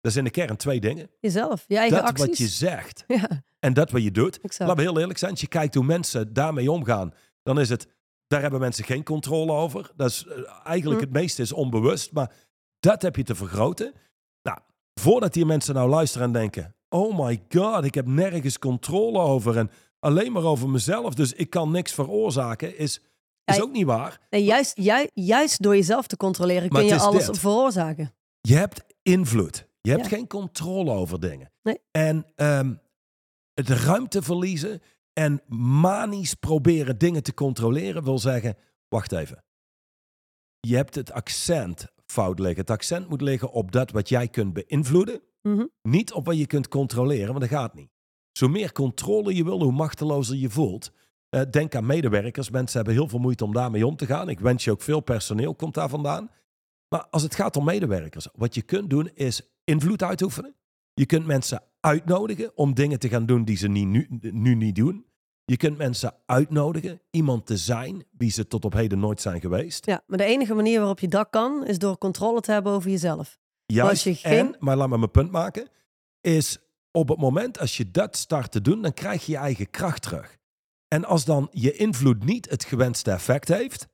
Dat is in de kern twee dingen. Jezelf, je eigen dat acties. wat je zegt [laughs] Ja, en dat wat je doet. exact. Laten we heel eerlijk zijn, als je kijkt hoe mensen daarmee omgaan, dan is het, daar hebben mensen geen controle over. Dat is eh, eigenlijk Hm. het meeste is onbewust, maar dat heb je te vergroten. Nou, voordat die mensen nou luisteren en denken, oh my god, ik heb nergens controle over en alleen maar over mezelf, dus ik kan niks veroorzaken, is, is ook niet waar. Nee, juist, ju- juist door jezelf te controleren kun je alles dit. veroorzaken. Je hebt invloed. Je hebt Ja. geen controle over dingen. Nee. En ehm, het ruimte verliezen en manisch proberen dingen te controleren wil zeggen, wacht even. Je hebt het accent fout liggen. Het accent moet liggen op dat wat jij kunt beïnvloeden, Mhm. niet op wat je kunt controleren, want dat gaat niet. Zo meer controle je wil, hoe machtelozer je voelt. Eh, denk aan medewerkers. Mensen hebben heel veel moeite om daarmee om te gaan. Ik wens je ook veel personeel, komt daar vandaan. Maar als het gaat om medewerkers, wat je kunt doen is invloed uitoefenen. Je kunt mensen uitnodigen om dingen te gaan doen die ze niet, nu, nu niet doen. Je kunt mensen uitnodigen iemand te zijn wie ze tot op heden nooit zijn geweest. Ja, maar de enige manier waarop je dat kan, is door controle te hebben over jezelf. Juist. als je geen- En, maar laat me mijn punt maken, is op het moment als je dat start te doen, dan krijg je je eigen kracht terug. En als dan je invloed niet het gewenste effect heeft,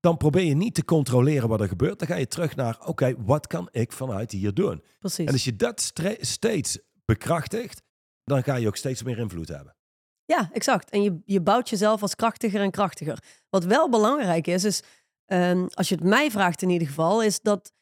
dan probeer je niet te controleren wat er gebeurt. Dan ga je terug naar, oké, wat kan ik vanuit hier doen? Precies. En als je dat steeds bekrachtigt, dan ga je ook steeds meer invloed hebben. Ja, exact. En je, je bouwt jezelf als krachtiger en krachtiger. Wat wel belangrijk is, is ehm, als je het mij vraagt in ieder geval, is dat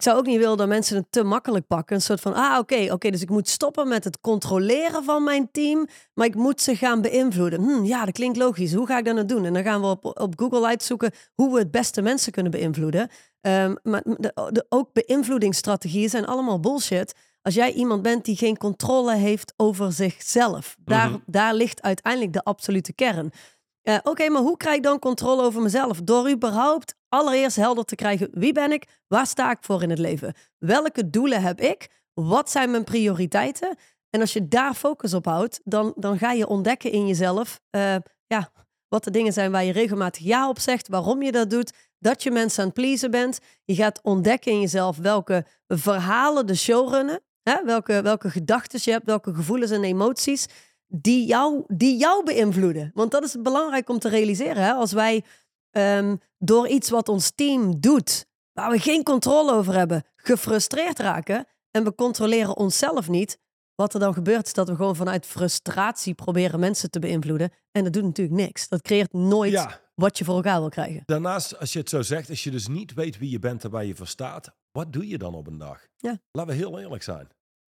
ik zou ook niet willen dat mensen het te makkelijk pakken. Een soort van, ah oké, oké, dus ik moet stoppen met het controleren van mijn team, maar ik moet ze gaan beïnvloeden. Hm, ja, dat klinkt logisch. Hoe ga ik dat nou doen? En dan gaan we op, op Google uitzoeken hoe we het beste mensen kunnen beïnvloeden. Ehm, maar de, de- ook beïnvloedingsstrategieën zijn allemaal bullshit. Als jij iemand bent die geen controle heeft over zichzelf, daar, Mhm. daar ligt uiteindelijk de absolute kern. Eh, Oké, maar hoe krijg ik dan controle over mezelf? Door überhaupt allereerst helder te krijgen wie ben ik, waar sta ik voor in het leven? Welke doelen heb ik? Wat zijn mijn prioriteiten? En als je daar focus op houdt, dan, dan ga je ontdekken in jezelf eh, ja, wat de dingen zijn waar je regelmatig ja op zegt, waarom je dat doet, dat je mensen aan het pleasen bent. Je gaat ontdekken in jezelf welke verhalen de show runnen, hè? Welke, welke gedachten je hebt, welke gevoelens en emoties die jou, die jou beïnvloeden. Want dat is belangrijk om te realiseren. Hè? Als wij ehm, door iets wat ons team doet, waar we geen controle over hebben, gefrustreerd raken, en we controleren onszelf niet. Wat er dan gebeurt is dat we gewoon vanuit frustratie proberen mensen te beïnvloeden. En dat doet natuurlijk niks. Dat creëert nooit Ja, wat je voor elkaar wil krijgen. daarnaast, als je het zo zegt, als je dus niet weet wie je bent en waar je voor staat, wat doe je dan op een dag? Ja. Laten we heel eerlijk zijn.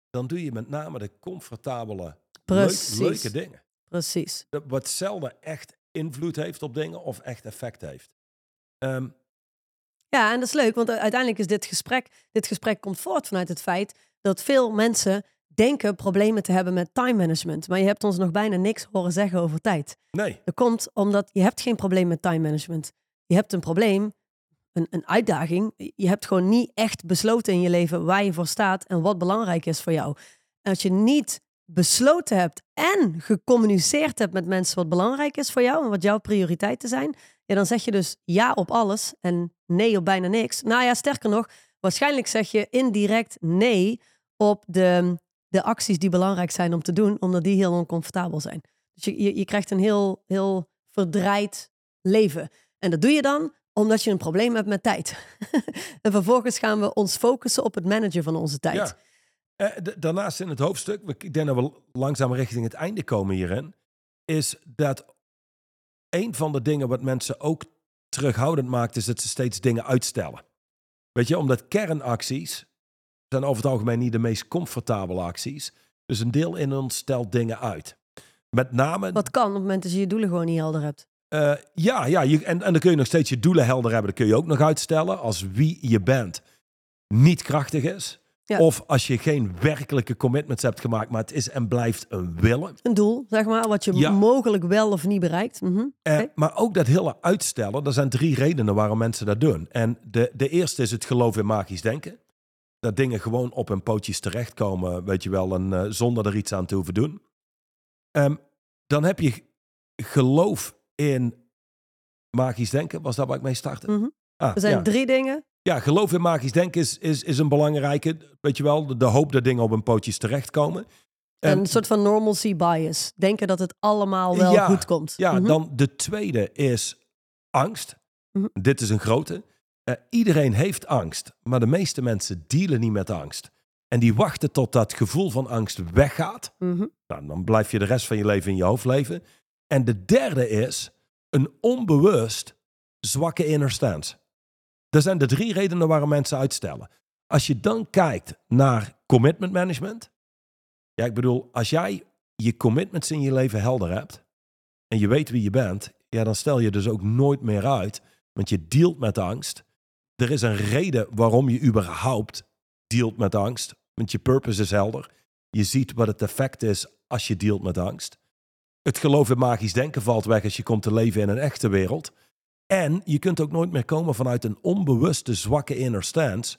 Dan doe je met name de comfortabele, leuk- Precies. leuke dingen. Precies. Dat- Wat zelden echt invloed heeft op dingen of echt effect heeft. Ehm, Ja, en dat is leuk, want uiteindelijk is dit gesprek, dit gesprek komt voort vanuit het feit dat veel mensen denken problemen te hebben met time management. Maar je hebt ons nog bijna niks horen zeggen over tijd. nee, Dat komt omdat je hebt geen probleem met time management. Je hebt een probleem, een, een uitdaging. Je hebt gewoon niet echt besloten in je leven waar je voor staat en wat belangrijk is voor jou. En als je niet besloten hebt en gecommuniceerd hebt met mensen wat belangrijk is voor jou en wat jouw prioriteiten zijn, dan zeg je dus ja op alles en nee op bijna niks. Nou ja, sterker nog, waarschijnlijk zeg je indirect nee op de, de acties die belangrijk zijn om te doen, omdat die heel oncomfortabel zijn. Dus je, je, je krijgt een heel, heel verdraaid leven. En dat doe je dan omdat je een probleem hebt met tijd. [laughs] en vervolgens gaan we ons focussen op het managen van onze tijd. Ja. Eh, daarnaast in het hoofdstuk, ik denk dat we langzaam richting het einde komen hierin, is dat een van de dingen wat mensen ook terughoudend maakt, is dat ze steeds dingen uitstellen. Weet je, omdat kernacties zijn over het algemeen niet de meest comfortabele acties. Dus een deel in ons stelt dingen uit. Met name Wat kan op het moment dat je je doelen gewoon niet helder hebt. eh, ja, ja je, en, en dan kun je nog steeds je doelen helder hebben. Dat kun je ook nog uitstellen. Als wie je bent niet krachtig is. Ja. Of als je geen werkelijke commitments hebt gemaakt, maar het is en blijft een willen. Een doel, zeg maar, wat je Ja. mogelijk wel of niet bereikt. Mhm. Eh. Maar ook dat hele uitstellen, er zijn drie redenen waarom mensen dat doen. En de, de eerste is het geloof in magisch denken. Dat dingen gewoon op hun pootjes terechtkomen, weet je wel, en, eh, zonder er iets aan te hoeven doen. Ehm, dan heb je geloof in magisch denken. Was dat waar ik mee startte? Mhm. Ah, Er zijn ja. drie dingen. Ja, geloof in magisch denken is, is, is een belangrijke. Weet je wel, de, de hoop dat dingen op hun pootjes terechtkomen. En- een soort van normalcy bias. Denken dat het allemaal wel Ja, goed komt. Ja, Mhm. dan de tweede is angst. Mhm. Dit is een grote. Eh, iedereen heeft angst, maar de meeste mensen dealen niet met angst. En die wachten tot dat gevoel van angst weggaat. Mhm. Nou, dan blijf je de rest van je leven in je hoofd leven. En de derde is een onbewust zwakke inner stance. Dat zijn de drie redenen waarom mensen uitstellen. Als je dan kijkt naar commitment management. Ja, ik bedoel, als jij je commitments in je leven helder hebt en je weet wie je bent, ja, dan stel je dus ook nooit meer uit, want je dealt met angst. Er is een reden waarom je überhaupt dealt met angst, want je purpose is helder. Je ziet wat het effect is als je dealt met angst. Het geloof in magisch denken valt weg als je komt te leven in een echte wereld. En je kunt ook nooit meer komen vanuit een onbewuste zwakke inner stance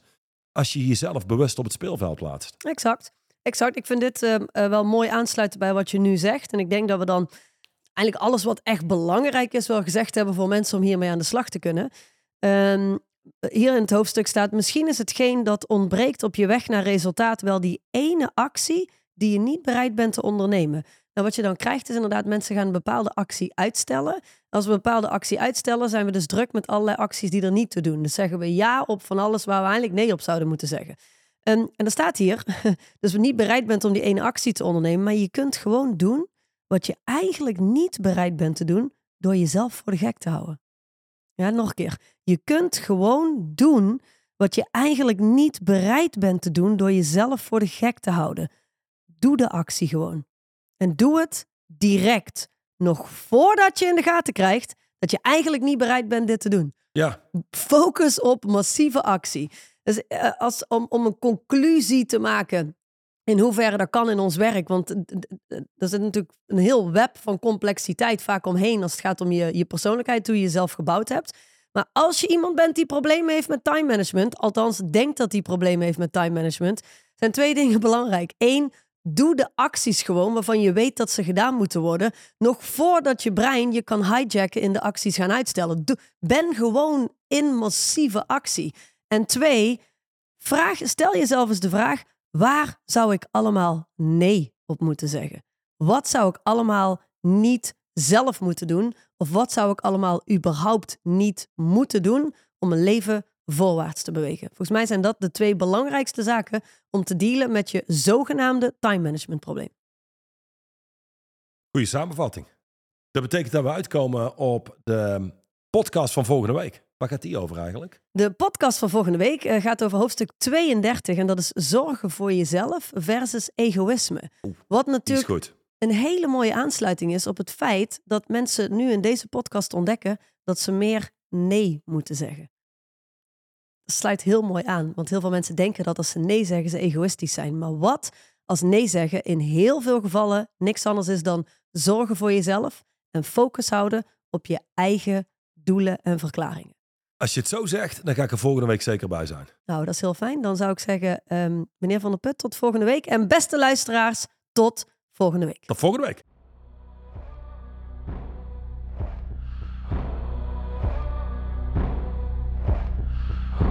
als je jezelf bewust op het speelveld plaatst. Exact. Exact. Ik vind dit ehm, eh, wel mooi aansluiten bij wat je nu zegt. En ik denk dat we dan eigenlijk alles wat echt belangrijk is wel gezegd hebben voor mensen om hiermee aan de slag te kunnen. Ehm, hier in het hoofdstuk staat, misschien is hetgeen dat ontbreekt op je weg naar resultaat wel die ene actie die je niet bereid bent te ondernemen. Nou, wat je dan krijgt is inderdaad, mensen gaan een bepaalde actie uitstellen. Als we een bepaalde actie uitstellen, zijn we dus druk met allerlei acties die er niet te doen. Dus zeggen we ja op van alles waar we eigenlijk nee op zouden moeten zeggen. En, en er staat hier, [laughs] dus we niet bereid bent om die ene actie te ondernemen, maar je kunt gewoon doen wat je eigenlijk niet bereid bent te doen door jezelf voor de gek te houden. Ja, nog een keer. Je kunt gewoon doen wat je eigenlijk niet bereid bent te doen door jezelf voor de gek te houden. Doe de actie gewoon. En doe het direct. Nog voordat je in de gaten krijgt dat je eigenlijk niet bereid bent dit te doen. Ja, Focus op massieve actie. Dus eh, als, om, om een conclusie te maken in hoeverre dat kan in ons werk. Want er zit natuurlijk een heel web van complexiteit vaak omheen als het gaat om je, je persoonlijkheid, hoe je jezelf gebouwd hebt. Maar als je iemand bent die problemen heeft met time management, althans denkt dat die problemen heeft met time management, zijn twee [laughs] dingen belangrijk. Eén, doe de acties gewoon waarvan je weet dat ze gedaan moeten worden, nog voordat je brein je kan hijacken in de acties gaan uitstellen. Doe- ben gewoon in massieve actie. En twee, vraag, stel jezelf eens de vraag: waar zou ik allemaal nee op moeten zeggen? Wat zou ik allemaal niet zelf moeten doen? Of wat zou ik allemaal überhaupt niet moeten doen om een leven voorwaarts te bewegen. Volgens mij zijn dat de twee belangrijkste zaken om te dealen met je zogenaamde time management probleem. Goeie samenvatting. Dat betekent dat we uitkomen op de podcast van volgende week. Waar gaat die over eigenlijk? De podcast van volgende week eh, gaat over hoofdstuk 32 en dat is zorgen voor jezelf versus egoïsme. Wat natuurlijk goed. een hele mooie aansluiting is op het feit dat mensen nu in deze podcast ontdekken dat ze meer nee moeten zeggen. Sluit heel mooi aan, want heel veel mensen denken dat als ze nee zeggen ze egoïstisch zijn. Maar wat als nee zeggen in heel veel gevallen niks anders is dan zorgen voor jezelf en focus houden op je eigen doelen en verklaringen. Als je het zo zegt, dan ga ik er volgende week zeker bij zijn. Nou, dat is heel fijn. Dan zou ik zeggen, ehm, meneer Van der Put, tot volgende week. En beste luisteraars, tot volgende week. Tot volgende week.